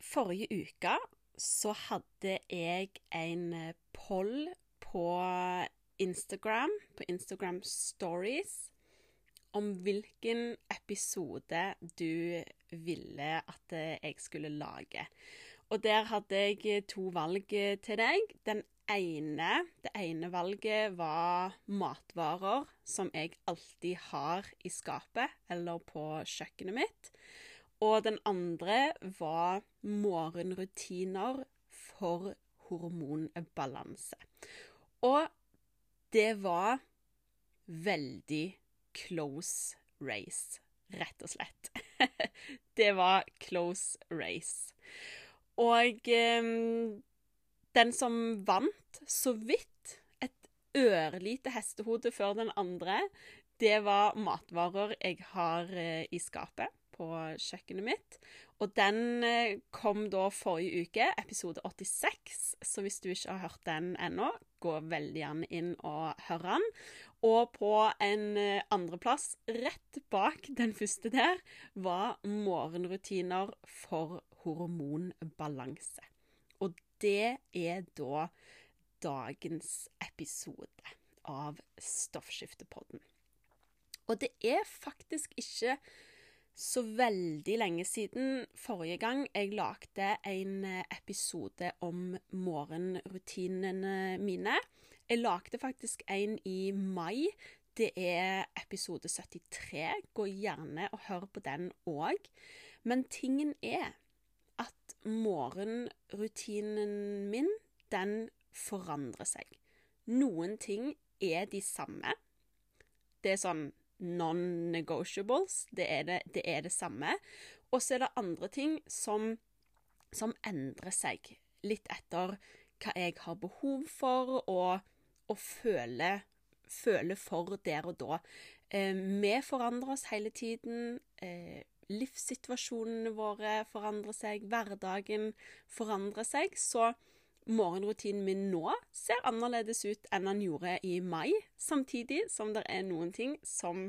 Forrige uke så hadde jeg en poll på Instagram, på Instagram Stories, om hvilken episode du ville at jeg skulle lage. Og der hadde jeg to valg til deg. Den ene, det ene valget var matvarer som jeg alltid har i skapet eller på kjøkkenet mitt. Og den andre var morgenrutiner for hormonbalanse. Og det var veldig close race, rett og slett. det var close race. Og eh, den som vant så vidt et ørlite hestehode før den andre, det var matvarer jeg har eh, i skapet på kjøkkenet mitt. Og den eh, kom da forrige uke, episode 86. Så hvis du ikke har hørt den ennå, gå veldig gjerne inn og hør den. Og på en eh, andreplass, rett bak den første der, var morgenrutiner for hormonbalanse. Og det er da dagens episode av Stoffskiftepodden. Og det er faktisk ikke så veldig lenge siden forrige gang jeg lagde en episode om morgenrutinene mine. Jeg lagde faktisk en i mai. Det er episode 73. Gå gjerne og hør på den òg. Men tingen er at morgenrutinen min, den forandrer seg. Noen ting er de samme. Det er sånn non-negotiables. Det, det, er det samme. Og så er det andre ting som, som, endrer seg litt etter hva jeg har behov for, og, og føler, føle for der og da. Eh, vi forandrer oss hele tiden. Eh, livssituasjonene våre forandrer seg. Hverdagen forandrer seg. Så morgenrutinen min nå ser annerledes ut enn den gjorde i mai, samtidig som det er noen ting som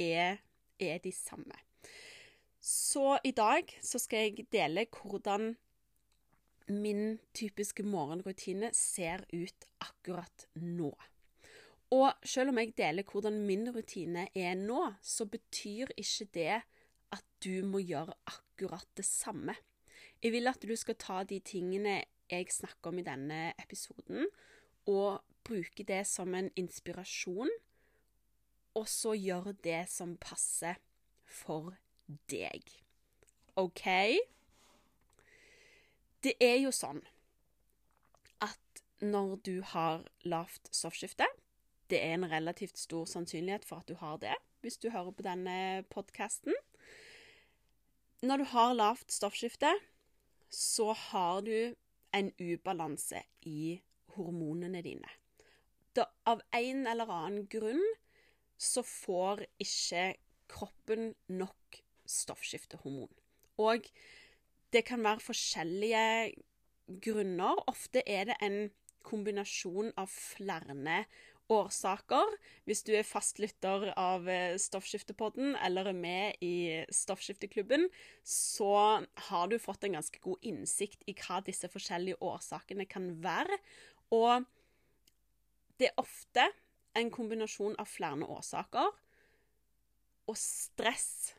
er, er de samme. Så i dag så skal jeg dele hvordan min typiske morgenrutine ser ut akkurat nå. Og selv om jeg deler hvordan min rutine er nå, så betyr ikke det at du må gjøre akkurat det samme. Jeg vil at du skal ta de tingene jeg snakker om i denne episoden, og bruke det som en inspirasjon, og så gjøre det som passer for deg. OK? Det er jo sånn at når du har lavt stoffskifte Det er en relativt stor sannsynlighet for at du har det, hvis du hører på denne podkasten. Når du har lavt stoffskifte, så har du en ubalanse i hormonene dine. Da, av en eller annen grunn så får ikke kroppen nok stoffskiftehormon. Og det kan være forskjellige grunner. Ofte er det en kombinasjon av flere årsaker. Hvis du er fastlytter av eh, Stoffskiftepodden eller er med i Stoffskifteklubben, så har du fått en ganske god innsikt i hva disse forskjellige årsakene kan være. Og det er ofte en kombinasjon av flere årsaker. Og stress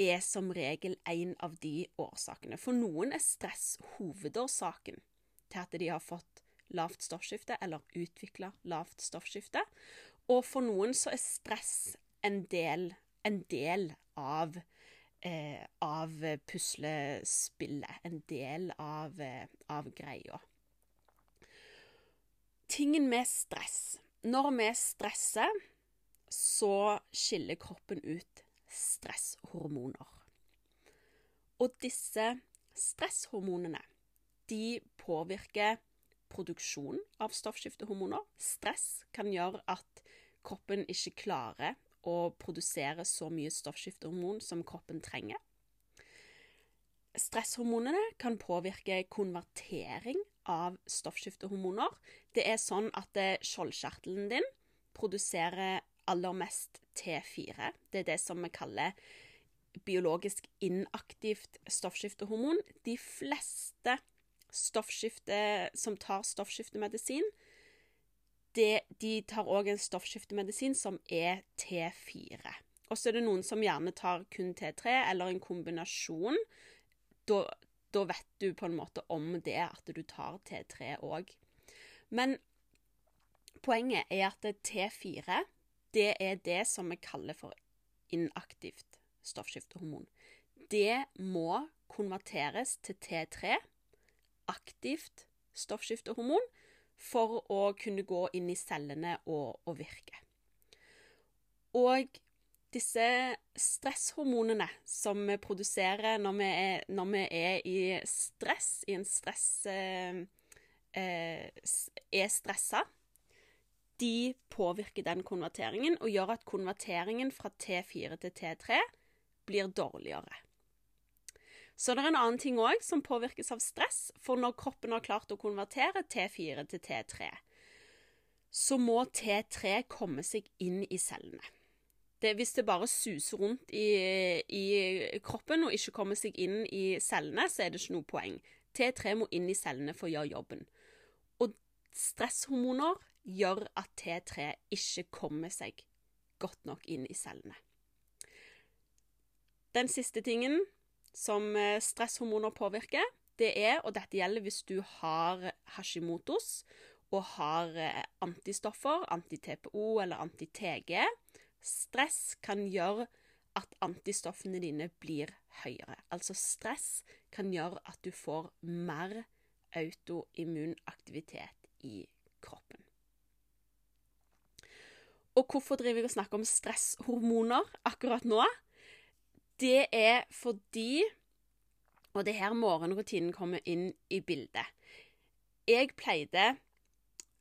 er som regel en av de årsakene. For noen er stress hovedårsaken til at de har fått lavt stoffskifte eller utvikla lavt stoffskifte. Og for noen så er stress en del, en del av, eh, av puslespillet. En del av, eh, av greia. Tingen med stress Når vi stresser, så skiller kroppen ut stresshormoner. Og disse stresshormonene, de påvirker produksjon av stoffskiftehormoner. Stress kan gjøre at kroppen ikke klarer å produsere så mye stoffskiftehormon som kroppen trenger. Stresshormonene kan påvirke konvertering av stoffskiftehormoner. Det er sånn at skjoldkjertelen din produserer aller mest T4. Det er det som vi kaller biologisk inaktivt stoffskiftehormon. De fleste stoffskifte, som tar stoffskiftemedisin, det, de tar òg en stoffskiftemedisin som er T4. Og så er det noen som gjerne tar kun T3, eller en kombinasjon. Da, da vet du på en måte om det, at du tar T3 òg. Men poenget er at T4 det er det som vi kaller for inaktivt stoffskiftehormon. Det må konverteres til T3, aktivt stoffskiftehormon, for å kunne gå inn i cellene og, og virke. Og disse stresshormonene som vi produserer når vi er, når vi er i stress, i en stress eh, eh, er stressa, de påvirker den konverteringen og gjør at konverteringen fra T4 til T3 blir dårligere. Så det er en annen ting òg som påvirkes av stress. For når kroppen har klart å konvertere T4 til T3, så må T3 komme seg inn i cellene. Det, hvis det bare suser rundt i, i, kroppen og ikke kommer seg inn i cellene, så er det ikke noe poeng. T3 må inn i cellene for å gjøre jobben. Og stresshormoner gjør at T3 ikke kommer seg godt nok inn i cellene. Den siste tingen som eh, stresshormoner påvirker, det er, og dette gjelder hvis du har Hashimotos og har eh, antistoffer, anti-TPO eller anti-TG Stress kan gjøre at antistoffene dine blir høyere. Altså stress kan gjøre at du får mer autoimmunaktivitet i kroppen. Og hvorfor driver jeg og snakker om stresshormoner akkurat nå? Det er fordi Og det er her morgenrutinen kommer inn i bildet. Jeg pleide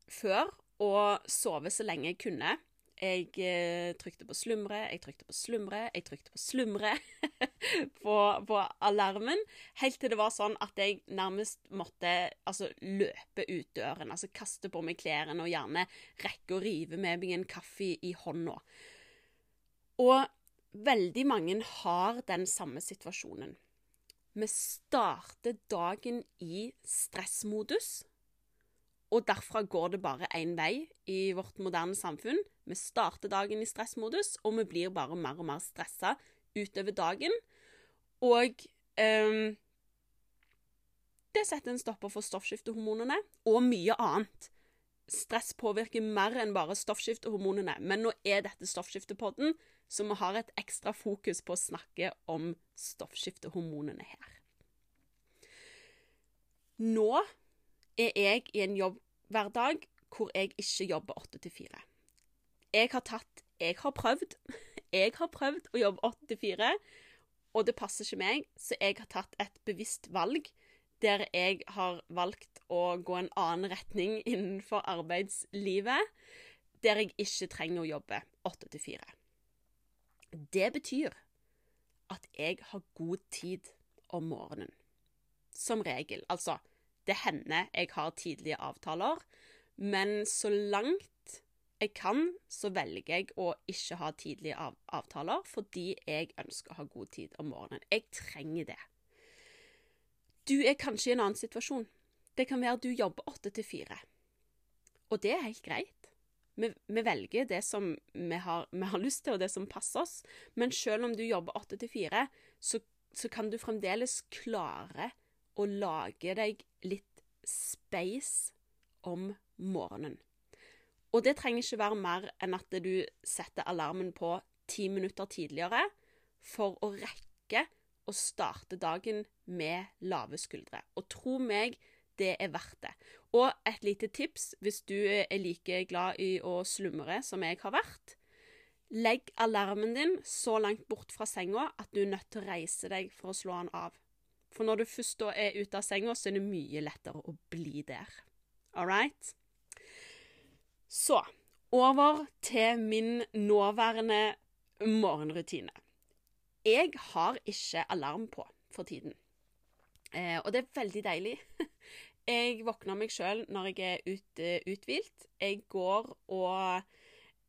før å sove så lenge jeg kunne jeg eh, trykte på slumre, jeg trykte på slumre, jeg trykte på slumre på, på, alarmen. Helt til det var sånn at jeg nærmest måtte altså, løpe ut døren. Altså kaste på meg klærne og gjerne rekke å rive med meg en kaffe i hånda. Og veldig mange har den samme situasjonen. Vi starter dagen i stressmodus. Og derfra går det bare én vei i vårt moderne samfunn. Vi starter dagen i stressmodus, og vi blir bare mer og mer stressa utover dagen. Og um, det setter en stopper for stoffskiftehormonene og mye annet. Stress påvirker mer enn bare stoffskiftehormonene, men nå er dette stoffskiftepodden, så vi har et ekstra fokus på å snakke om stoffskiftehormonene her. Nå er jeg i en jobbhverdag hvor jeg ikke jobber åtte til fire. Jeg har tatt Jeg har prøvd. Jeg har prøvd å jobbe åtte til fire, og det passer ikke meg, så jeg har tatt et bevisst valg der jeg har valgt å gå en annen retning innenfor arbeidslivet, der jeg ikke trenger å jobbe åtte til fire. Det betyr at jeg har god tid om morgenen. Som regel. Altså, det hender jeg har tidlige avtaler, men så langt jeg kan, så velger jeg å ikke ha tidlige av avtaler fordi jeg ønsker å ha god tid om morgenen. Jeg trenger det. Du er kanskje i en annen situasjon. Det kan være du jobber åtte til fire. Og det er helt greit. Vi, vi velger det som vi har, vi har, lyst til, og det som passer oss. Men selv om du jobber åtte til fire, så, kan du fremdeles klare å lage deg litt space om morgenen. Og det trenger ikke være mer enn at du setter alarmen på ti minutter tidligere for å rekke å starte dagen med lave skuldre. Og tro meg, det er verdt det. Og et lite tips hvis du er like glad i å slumre som jeg har vært. Legg alarmen din så langt bort fra senga at du er nødt til å reise deg for å slå den av. For når du først er ute av senga, så er det mye lettere å bli der. All right? Så over til min nåværende morgenrutine. Jeg har ikke alarm på for tiden. Eh, og det er veldig deilig. Jeg våkner meg sjøl når jeg er ut, uh, uthvilt. Jeg går og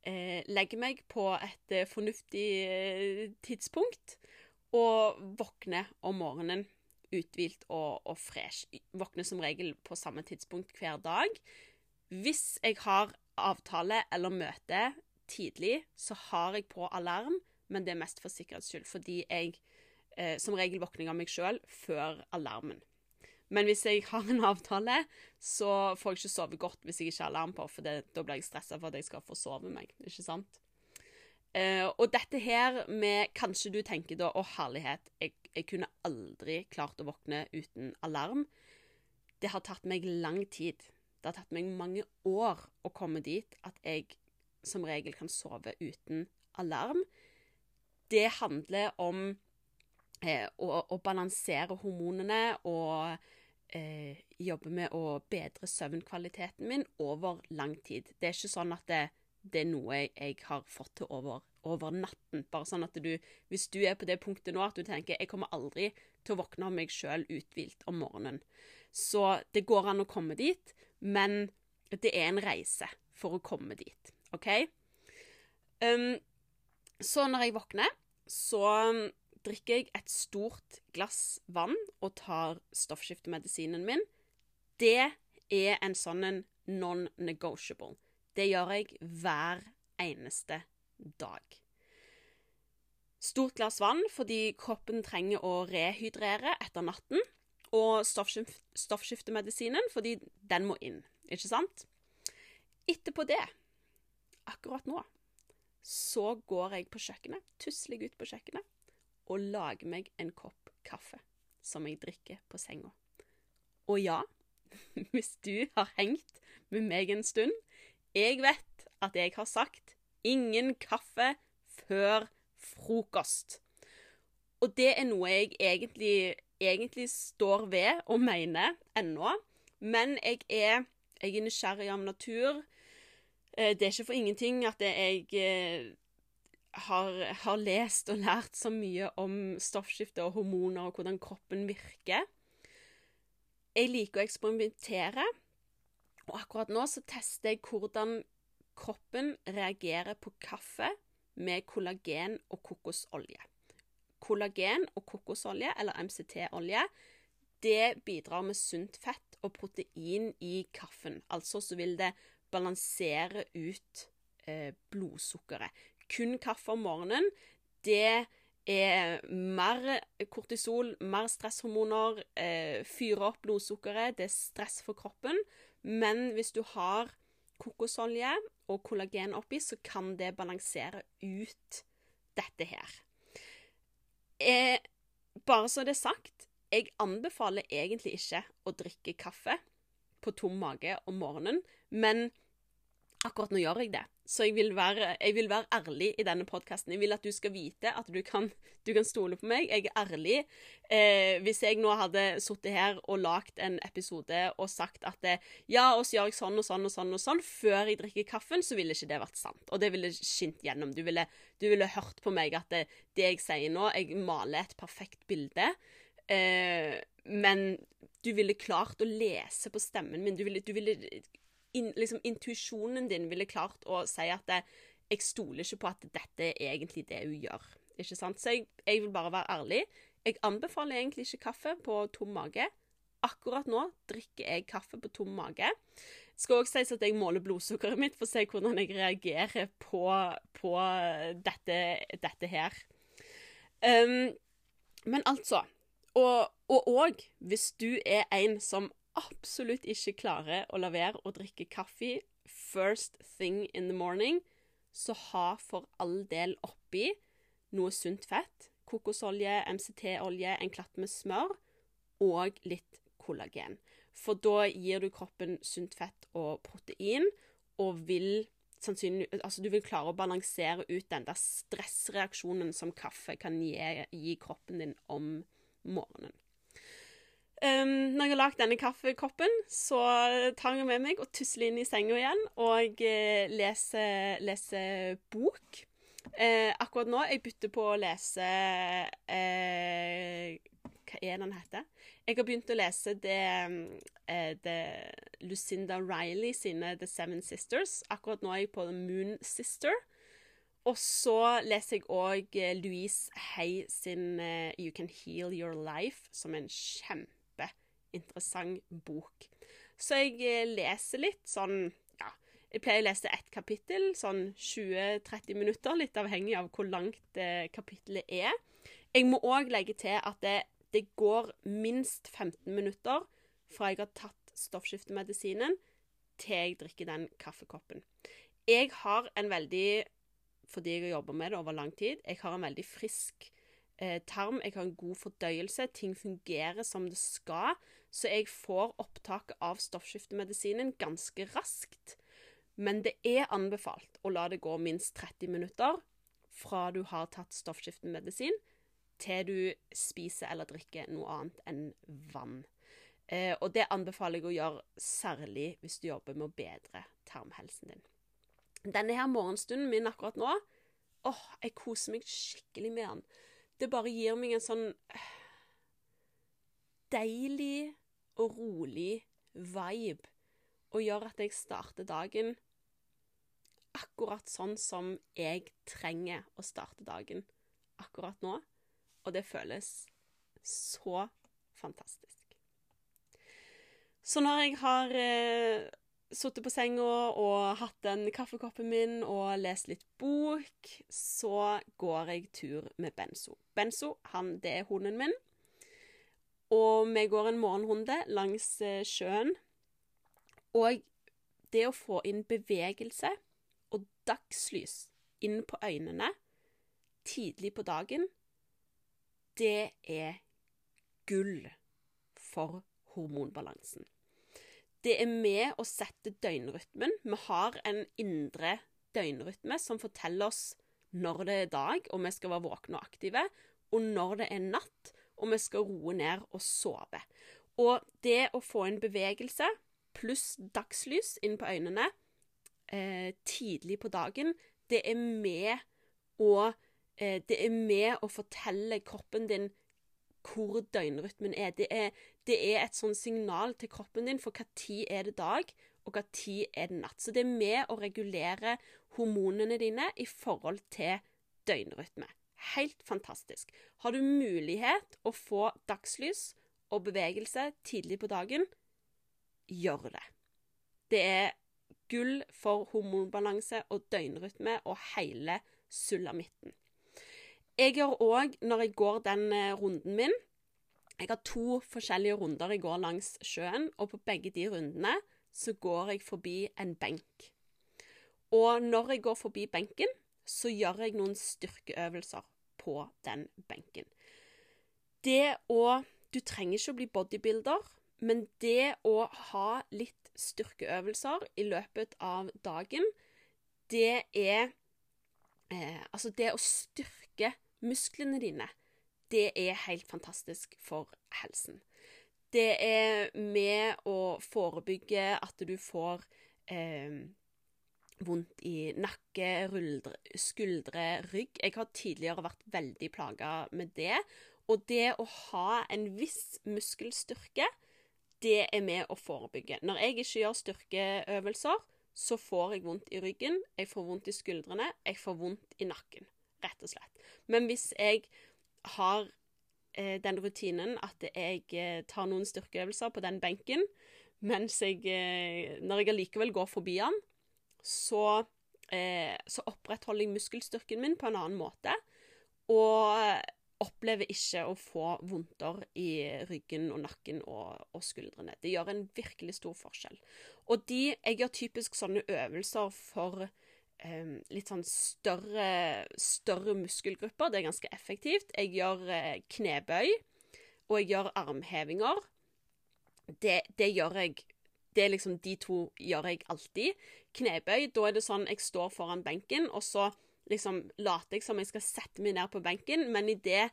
eh, legger meg på et uh, fornuftig tidspunkt. Og våkner om morgenen uthvilt og, og fresh. Våkner som regel på samme tidspunkt hver dag. Hvis jeg har avtale eller møte tidlig, så har jeg på alarm, men det er mest for sikkerhets skyld, fordi jeg som regel våkner av meg sjøl før alarmen. Men hvis jeg har en avtale, så får jeg ikke sove godt hvis jeg ikke har alarm på, for det, da blir jeg stressa for at jeg skal få sove meg. Ikke sant? Uh, og dette her med Kanskje du tenker da Å, herlighet, jeg, jeg, kunne aldri klart å våkne uten alarm. Det har tatt meg lang tid. Det har tatt meg mange år å komme dit at jeg som regel kan sove uten alarm. Det handler om eh, å, å, balansere hormonene og eh, jobber med å bedre søvnkvaliteten min over lang tid. Det er ikke sånn at det, det er noe jeg, har fått til over, over, natten. Bare sånn at du, hvis du er på det punktet nå at du tenker jeg kommer aldri til å våkne av meg sjøl uthvilt om morgenen. Så det går an å komme dit, men det er en reise for å komme dit. OK? Um, så når jeg våkner, så drikker jeg et stort glass vann og tar stoffskiftemedisinen min. Det er en sånn non-negotiable. Det gjør jeg hver eneste dag. Stort glass vann fordi kroppen trenger å rehydrere etter natten. Og stoffskiftemedisinen fordi den må inn, ikke sant? Etterpå det, akkurat nå, så går jeg på kjøkkenet, tusler jeg ut på kjøkkenet og lage meg en kopp kaffe som jeg drikker på senga. Og ja, hvis du har hengt med meg en stund Jeg vet at jeg har sagt ingen kaffe før frokost. Og det er noe jeg egentlig, egentlig står ved og mener ennå. Men jeg er, jeg er nysgjerrig av natur. Eh, det er ikke for ingenting at jeg eh, har, har, lest og lært så mye om stoffskifte og hormoner og hvordan kroppen virker. Jeg liker å eksperimentere, og akkurat nå så tester jeg hvordan kroppen reagerer på kaffe med kollagen og kokosolje. Kollagen og kokosolje, eller MCT-olje, det bidrar med sunt fett og protein i kaffen. Altså så vil det balansere ut eh, blodsukkeret kun kaffe om morgenen, det er mer kortisol, mer stresshormoner, eh, fyrer opp blodsukkeret, det er stress for kroppen. Men hvis du har kokosolje og kollagen oppi, så kan det balansere ut dette her. Eh, bare så det er sagt, jeg anbefaler egentlig ikke å drikke kaffe på tom mage om morgenen, men akkurat nå gjør jeg det. Så jeg vil, være, jeg vil være, ærlig i denne podkasten. Jeg vil at du skal vite at du kan, du kan stole på meg. Jeg er ærlig. Eh, hvis jeg nå hadde sittet her og lagd en episode og sagt at det, ja, og så gjør jeg sånn og sånn og sånn og sånn før jeg drikker kaffen, så ville ikke det vært sant. Og det ville skint gjennom. Du ville, du ville hørt på meg at det, det, jeg sier nå, jeg maler et perfekt bilde. Eh, men du ville klart å lese på stemmen min. Du ville, du ville in, liksom, intuisjonen din ville klart å si at det, jeg stoler ikke på at dette er egentlig det hun gjør. Ikke sant? Så jeg, jeg, vil bare være ærlig. Jeg anbefaler egentlig ikke kaffe på tom mage. Akkurat nå drikker jeg kaffe på tom mage. Det skal også sies at jeg måler blodsukkeret mitt for å se hvordan jeg reagerer på, på dette, dette, her. Um, men altså Og òg, hvis du er en som absolutt ikke klarer å la være å drikke kaffe first thing in the morning, så ha for all del oppi noe sunt fett. Kokosolje, MCT-olje, en klatt med smør og litt kollagen. For da gir du kroppen sunt fett og protein, og vil sannsynlig Altså, du vil klare å balansere ut den der stressreaksjonen som kaffe kan gi, gi kroppen din om morgenen. Um, når jeg har lagd denne kaffekoppen, så tar jeg med meg og tusler inn i senga igjen og uh, leser, leser bok. Uh, akkurat nå jeg bytter på å lese uh, Hva er den heter? Jeg har begynt å lese det, det Lucinda Riley sine The Seven Sisters. Akkurat nå er jeg på The Moon Sister. Og så leser jeg òg Louise Hay sin You Can Heal Your Life, som er en kjempe interessant bok. Så jeg eh, leser litt sånn Ja, jeg pleier å lese ett kapittel, sånn 20-30 minutter, litt avhengig av hvor langt eh, kapittelet er. Jeg må òg legge til at det, det, går minst 15 minutter fra jeg har tatt stoffskiftemedisinen til jeg drikker den kaffekoppen. Jeg har en veldig Fordi jeg har jobba med det over lang tid, jeg har en veldig frisk eh, tarm. Jeg har en god fordøyelse. Ting fungerer som det skal. Så jeg får opptak av stoffskiftemedisinen ganske raskt. Men det er anbefalt å la det gå minst 30 minutter fra du har tatt stoffskiftemedisin, til du spiser eller drikker noe annet enn vann. Eh, og det anbefaler jeg å gjøre særlig hvis du jobber med å bedre tarmhelsen din. Denne her morgenstunden min akkurat nå åh, jeg koser meg skikkelig med den. Det bare gir meg en sånn deilig og rolig vibe og gjør at jeg starter dagen akkurat sånn som jeg trenger å starte dagen akkurat nå. Og det føles så fantastisk. Så når jeg har eh, sittet på senga og hatt den kaffekoppen min og lest litt bok, så går jeg tur med Benzo. Benzo, han, det er hunden min. Og vi går en morgenrunde langs eh, sjøen. Og det å få inn bevegelse og dagslys inn på øynene tidlig på dagen, det er gull for hormonbalansen. Det er med å sette døgnrytmen. Vi har en indre døgnrytme som forteller oss når det er dag, og vi skal være våkne og aktive, og når det er natt, og vi skal roe ned og sove. Og det å få en bevegelse pluss dagslys inn på øynene eh, tidlig på dagen, det er med å eh, Det er med å fortelle kroppen din hvor døgnrytmen er. Det er, det er et sånn signal til kroppen din for hva tid er det dag, og hva tid er det natt. Så det er med å regulere hormonene dine i forhold til døgnrytme. Helt fantastisk. Har du mulighet å få dagslys og bevegelse tidlig på dagen, gjør det. Det er gull for hormonbalanse og døgnrytme og hele sulamitten. Jeg gjør òg, når jeg går den eh, runden min Jeg har to forskjellige runder jeg går langs sjøen, og på begge de rundene så går jeg forbi en benk. Og når jeg går forbi benken, så gjør jeg noen styrkeøvelser på den benken. Det å Du trenger ikke å bli bodybuilder, men det å ha litt styrkeøvelser i løpet av dagen, det er eh, Altså, det å styrke musklene dine, det er helt fantastisk for helsen. Det er med å forebygge at du får eh, vondt i nakke, ruldre, skuldre, rygg. Jeg har tidligere vært veldig plaga med det. Og det å ha en viss muskelstyrke, det er med å forebygge. Når jeg ikke gjør styrkeøvelser, så får jeg vondt i ryggen, jeg får vondt i skuldrene, jeg får vondt i nakken. Rett og slett. Men hvis jeg har eh, den rutinen at jeg eh, tar noen styrkeøvelser på den benken, mens jeg, eh, når jeg allikevel går forbi den, så, eh, så opprettholder jeg muskelstyrken min på en annen måte. Og opplever ikke å få vondter i ryggen og nakken og, og, skuldrene. Det gjør en virkelig stor forskjell. Og de, jeg gjør typisk sånne øvelser for eh, litt sånn større, større, muskelgrupper. Det er ganske effektivt. Jeg gjør eh, knebøy, og jeg gjør armhevinger. Det, det gjør jeg det er liksom de to gjør jeg alltid. Knebøy, da er det sånn jeg står foran benken, og så liksom later jeg som jeg skal sette meg ned på benken, men idet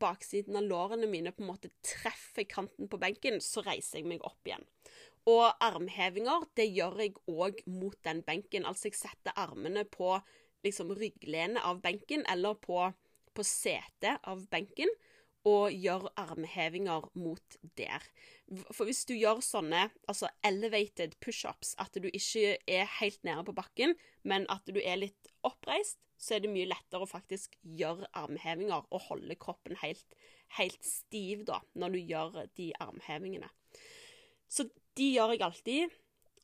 baksiden av lårene mine på en måte treffer kanten på benken, så reiser jeg meg opp igjen. Og armhevinger, det gjør jeg òg mot den benken. Altså jeg setter armene på liksom rygglenet av benken, eller på, på setet av benken, og gjør armhevinger mot der. For hvis du gjør sånne altså elevated pushups, at du ikke er helt nede på bakken, men at du er litt oppreist, så er det mye lettere å faktisk gjøre armhevinger og holde kroppen helt, helt stiv da, når du gjør de armhevingene. Så de gjør jeg alltid.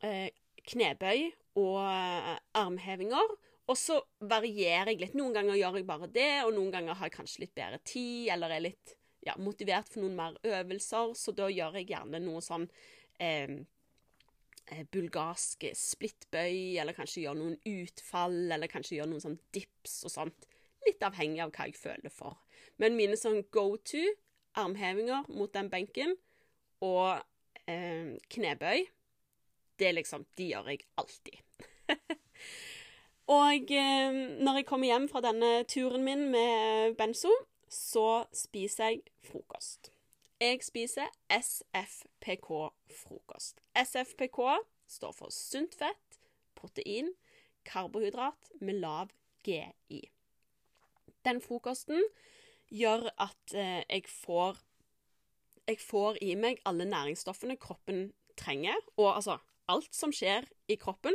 Eh, knebøy og eh, armhevinger. Og så varierer jeg litt. Noen ganger gjør jeg bare det, og noen ganger har jeg kanskje litt bedre tid, eller er litt ja, motivert for noen mer øvelser, så da gjør jeg gjerne noe sånn eh, bulgarsk splittbøy, eller kanskje gjør noen utfall, eller kanskje gjør noen sånn dips og sånt. Litt avhengig av hva jeg føler for. Men mine sånn go to armhevinger mot den benken og eh, knebøy, det liksom De gjør jeg alltid. Og eh, når jeg kommer hjem fra denne turen min med Benzo, så spiser jeg frokost. Jeg spiser SFPK-frokost. SFPK står for sunt fett, protein, karbohydrat med lav GI. Den frokosten gjør at eh, jeg får Jeg får i meg alle næringsstoffene kroppen trenger, og altså alt som skjer i kroppen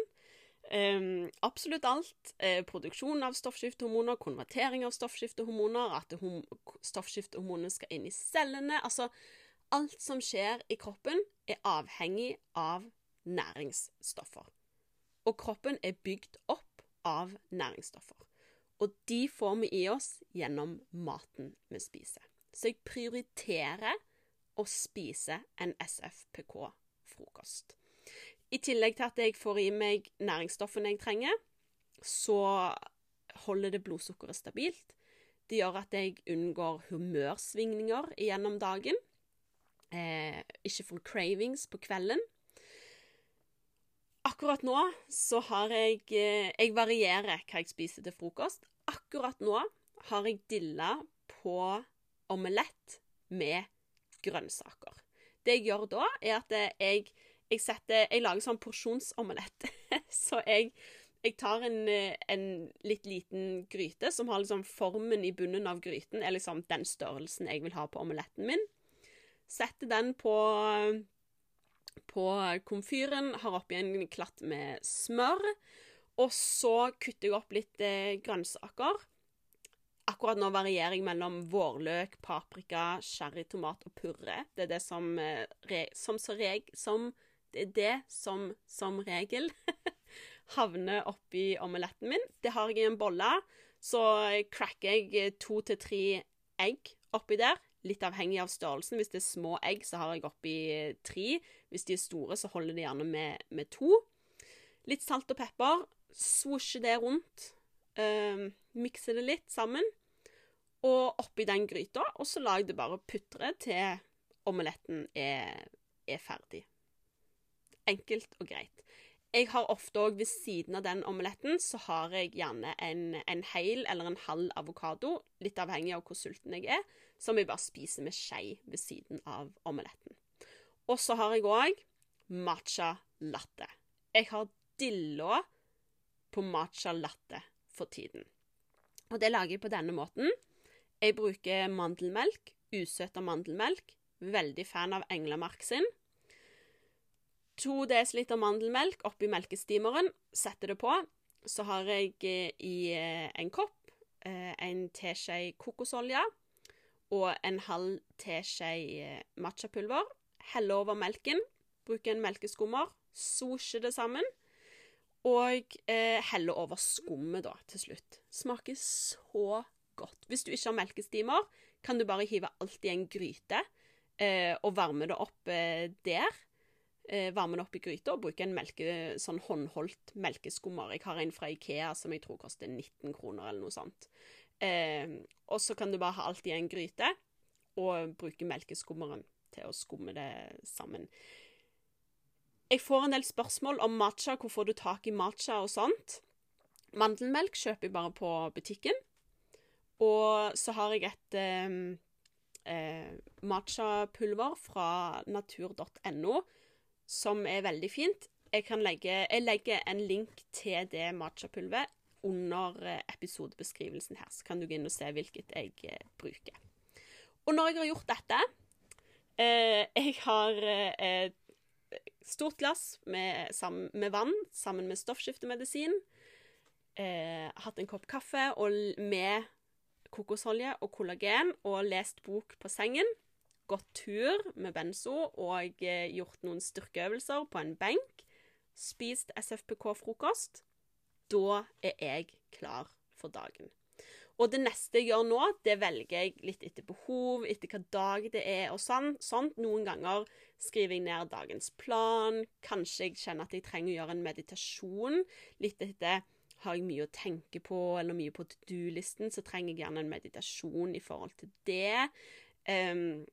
Um, absolutt alt. Uh, produksjon av stoffskiftehormoner, konvertering av stoffskiftehormoner, at stoffskiftehormonene skal inn i cellene. Altså alt som skjer i kroppen, er avhengig av næringsstoffer. Og kroppen er bygd opp av næringsstoffer. Og de får vi i oss gjennom maten vi spiser. Så jeg prioriterer å spise en SFPK-frokost. I tillegg til at jeg får i meg næringsstoffene jeg trenger, så holder det blodsukkeret stabilt. Det gjør at jeg unngår humørsvingninger gjennom dagen. Eh, ikke får cravings på kvelden. Akkurat nå så har jeg eh, Jeg varierer hva jeg spiser til frokost. Akkurat nå har jeg dilla på omelett med grønnsaker. Det jeg gjør da, er at jeg jeg, setter, jeg lager sånn porsjonsomelett. så jeg, jeg tar en, en, litt liten gryte som har liksom formen i bunnen av gryten, er liksom den størrelsen jeg vil ha på omeletten min. Setter den på, på komfyren, har oppi en klatt med smør. Og så kutter jeg opp litt eh, grønnsaker. Akkurat nå varierer jeg mellom vårløk, paprika, sherrytomat og purre. Det er det som, eh, som, som det er det som som regel havner oppi omeletten min. Det har jeg i en bolle. Så cracker jeg to til tre egg oppi der. Litt avhengig av størrelsen. Hvis det er små egg, så har jeg oppi tre. Hvis de er store, så holder de gjerne med, med to. Litt salt og pepper. Svosje det rundt. Uh, mikse det litt sammen. Og oppi den gryta. Og så lag det bare putre til omeletten er, er ferdig. Enkelt og greit. Jeg har ofte òg ved siden av den omeletten, så har jeg gjerne en, en hel eller en halv avokado, litt avhengig av hvor sulten jeg er, som jeg bare spiser med skje ved siden av omeletten. Og så har jeg òg matcha latte. Jeg har dilla på matcha latte for tiden. Og det lager jeg på denne måten. Jeg bruker mandelmelk, usøta mandelmelk. Veldig fan av Englemark sin. 2 dl mandelmelk oppi melkestimeren, setter det på. Så har jeg eh, i eh, en kopp eh, en teskje kokosolje og en halv teskje matchapulver. Heller over melken, bruker en melkeskummer, sosjer det sammen. Og eh, helle over skummet da, til slutt. Smaker så godt. Hvis du ikke har melkestimer, kan du bare hive alt i en gryte og varme det opp der eh, varme den opp i gryta og bruke en melke, sånn håndholdt melkeskummer. Jeg har en fra Ikea som jeg tror koster 19 kroner eller noe sånt. Eh, og så kan du bare ha alt i en gryte og bruke melkeskummeren til å skumme det sammen. Jeg får en del spørsmål om matcha, hvor får du tak i matcha og sånt. Mandelmelk kjøper jeg bare på butikken. Og så har jeg et eh, eh, matchapulver fra natur.no som er veldig fint. Jeg, legge, jeg, legger en link til det matchapulveret under eh, episodebeskrivelsen her, så kan du gå inn og se hvilket jeg eh, bruker. Og når jeg har gjort dette eh, Jeg har et stort glass med, sammen, med vann sammen med stoffskiftemedisin. Eh, hatt en kopp kaffe og, med kokosolje og kollagen og lest bok på sengen. Gått tur med benzo og eh, gjort noen styrkeøvelser på en benk. Spist SFPK-frokost. Da er jeg klar for dagen. Og det neste jeg gjør nå, det velger jeg litt etter behov, etter hva dag det er og sånn. sånt. Noen ganger skriver jeg ned dagens plan. Kanskje jeg kjenner at jeg trenger å gjøre en meditasjon. Litt etter har jeg mye å tenke på eller mye på to do-listen, så trenger jeg gjerne en meditasjon i forhold til det. Um,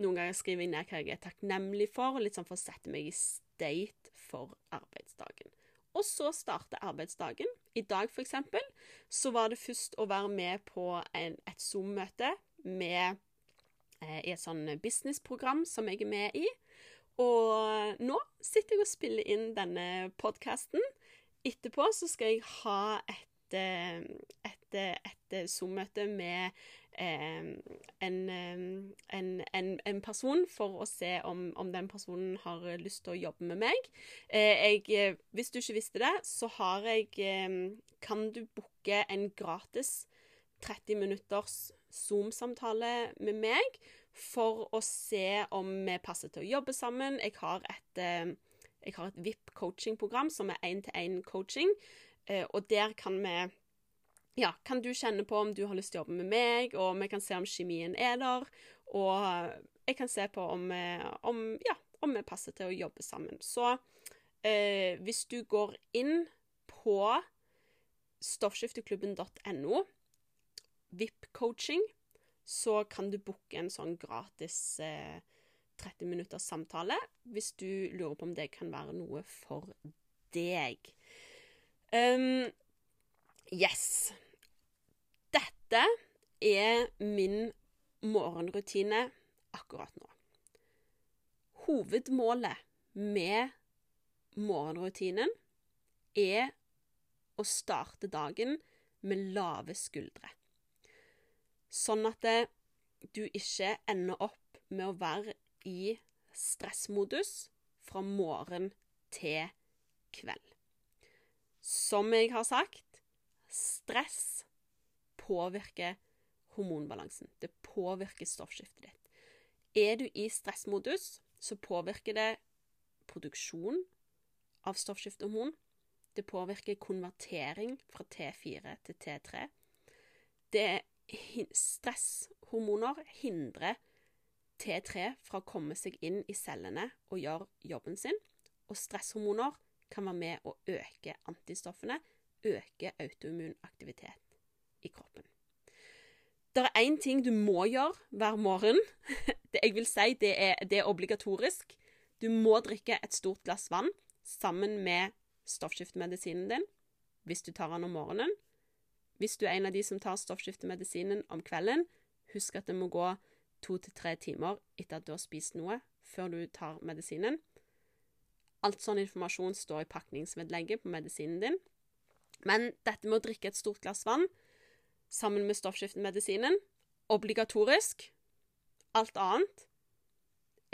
noen ganger skriver jeg ned hva jeg er takknemlig for, litt sånn for å sette meg i state for arbeidsdagen. Og så starter arbeidsdagen. I dag, for eksempel, så var det først å være med på en, et Zoom-møte med eh, i et sånn businessprogram som jeg er med i. Og nå sitter jeg og spiller inn denne podkasten. Etterpå så skal jeg ha et, eh, et, et Zoom-møte med en, en, en, person for å se om, om, den personen har lyst til å jobbe med meg. Eh, jeg, hvis du ikke visste det, så har jeg Kan du booke en gratis 30 minutters Zoom-samtale med meg for å se om vi passer til å jobbe sammen. Jeg har et, jeg har et VIP-coaching-program som er én-til-én-coaching, eh, og der kan vi ja, kan du kjenne på om du har lyst til å jobbe med meg, og vi kan se om kjemien er der. Og jeg kan se på om, eh, om, ja, om vi passer til å jobbe sammen. Så eh, hvis du går inn på stoffskifteklubben.no, VIP-coaching, så kan du booke en sånn gratis eh, 30 minutters samtale hvis du lurer på om det kan være noe for deg. Um, yes. Dette er min morgenrutine akkurat nå. Hovedmålet med morgenrutinen er å starte dagen med lave skuldre. Sånn at du ikke ender opp med å være i stressmodus fra morgen til kveld. Som jeg har sagt, stress påvirker hormonbalansen. Det påvirker stoffskiftet ditt. Er du i stressmodus, så påvirker det produksjon av stoffskiftehormon. Det påvirker konvertering fra T4 til T3. Det Stresshormoner hindrer T3 fra å komme seg inn i cellene og gjøre jobben sin. Og stresshormoner kan være med å øke antistoffene, øke autoimmun aktivitet i kroppen. Det er én ting du må gjøre hver morgen. Det jeg vil si, det er, det er obligatorisk. Du må drikke et stort glass vann sammen med stoffskiftemedisinen din hvis du tar den om morgenen. Hvis du er en av de som tar stoffskiftemedisinen om kvelden, husk at det må gå to til tre timer etter at du har spist noe, før du tar medisinen. Alt sånn informasjon står i pakningsvedlegget på medisinen din. Men dette med å drikke et stort glass vann sammen med stoffskiftemedisinen. Obligatorisk. Alt annet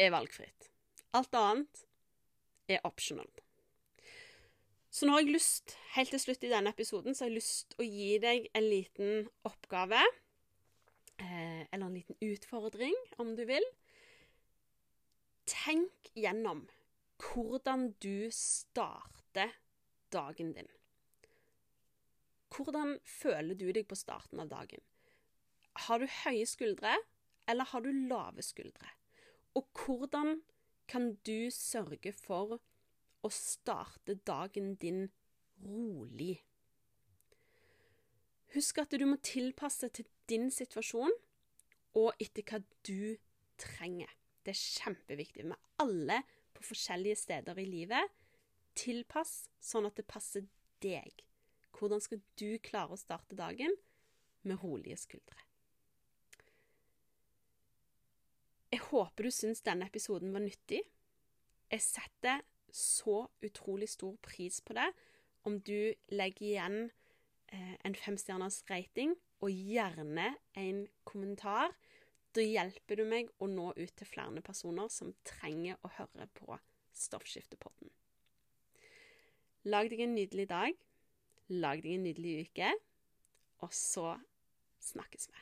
er valgfritt. Alt annet er optional. Så nå har jeg lyst, helt til slutt i denne episoden, så har jeg lyst å gi deg en liten oppgave. Eh, eller en liten utfordring, om du vil. Tenk gjennom hvordan du starter dagen din. Hvordan føler du deg på starten av dagen? Har du høye skuldre, eller har du lave skuldre? Og hvordan kan du sørge for å starte dagen din rolig? Husk at du må tilpasse til din situasjon og etter hva du trenger. Det er kjempeviktig. Vi alle på forskjellige steder i livet. Tilpass sånn at det passer deg. Hvordan skal du klare å starte dagen med rolige skuldre? Jeg håper du syns denne episoden var nyttig. Jeg setter så utrolig stor pris på det om du legger igjen eh, en femstjerners rating, og gjerne en kommentar. Da hjelper du meg å nå ut til flere personer som trenger å høre på Stoffskiftepodden. Lag deg en nydelig dag. Lag deg en nydelig uke. Og så snakkes vi.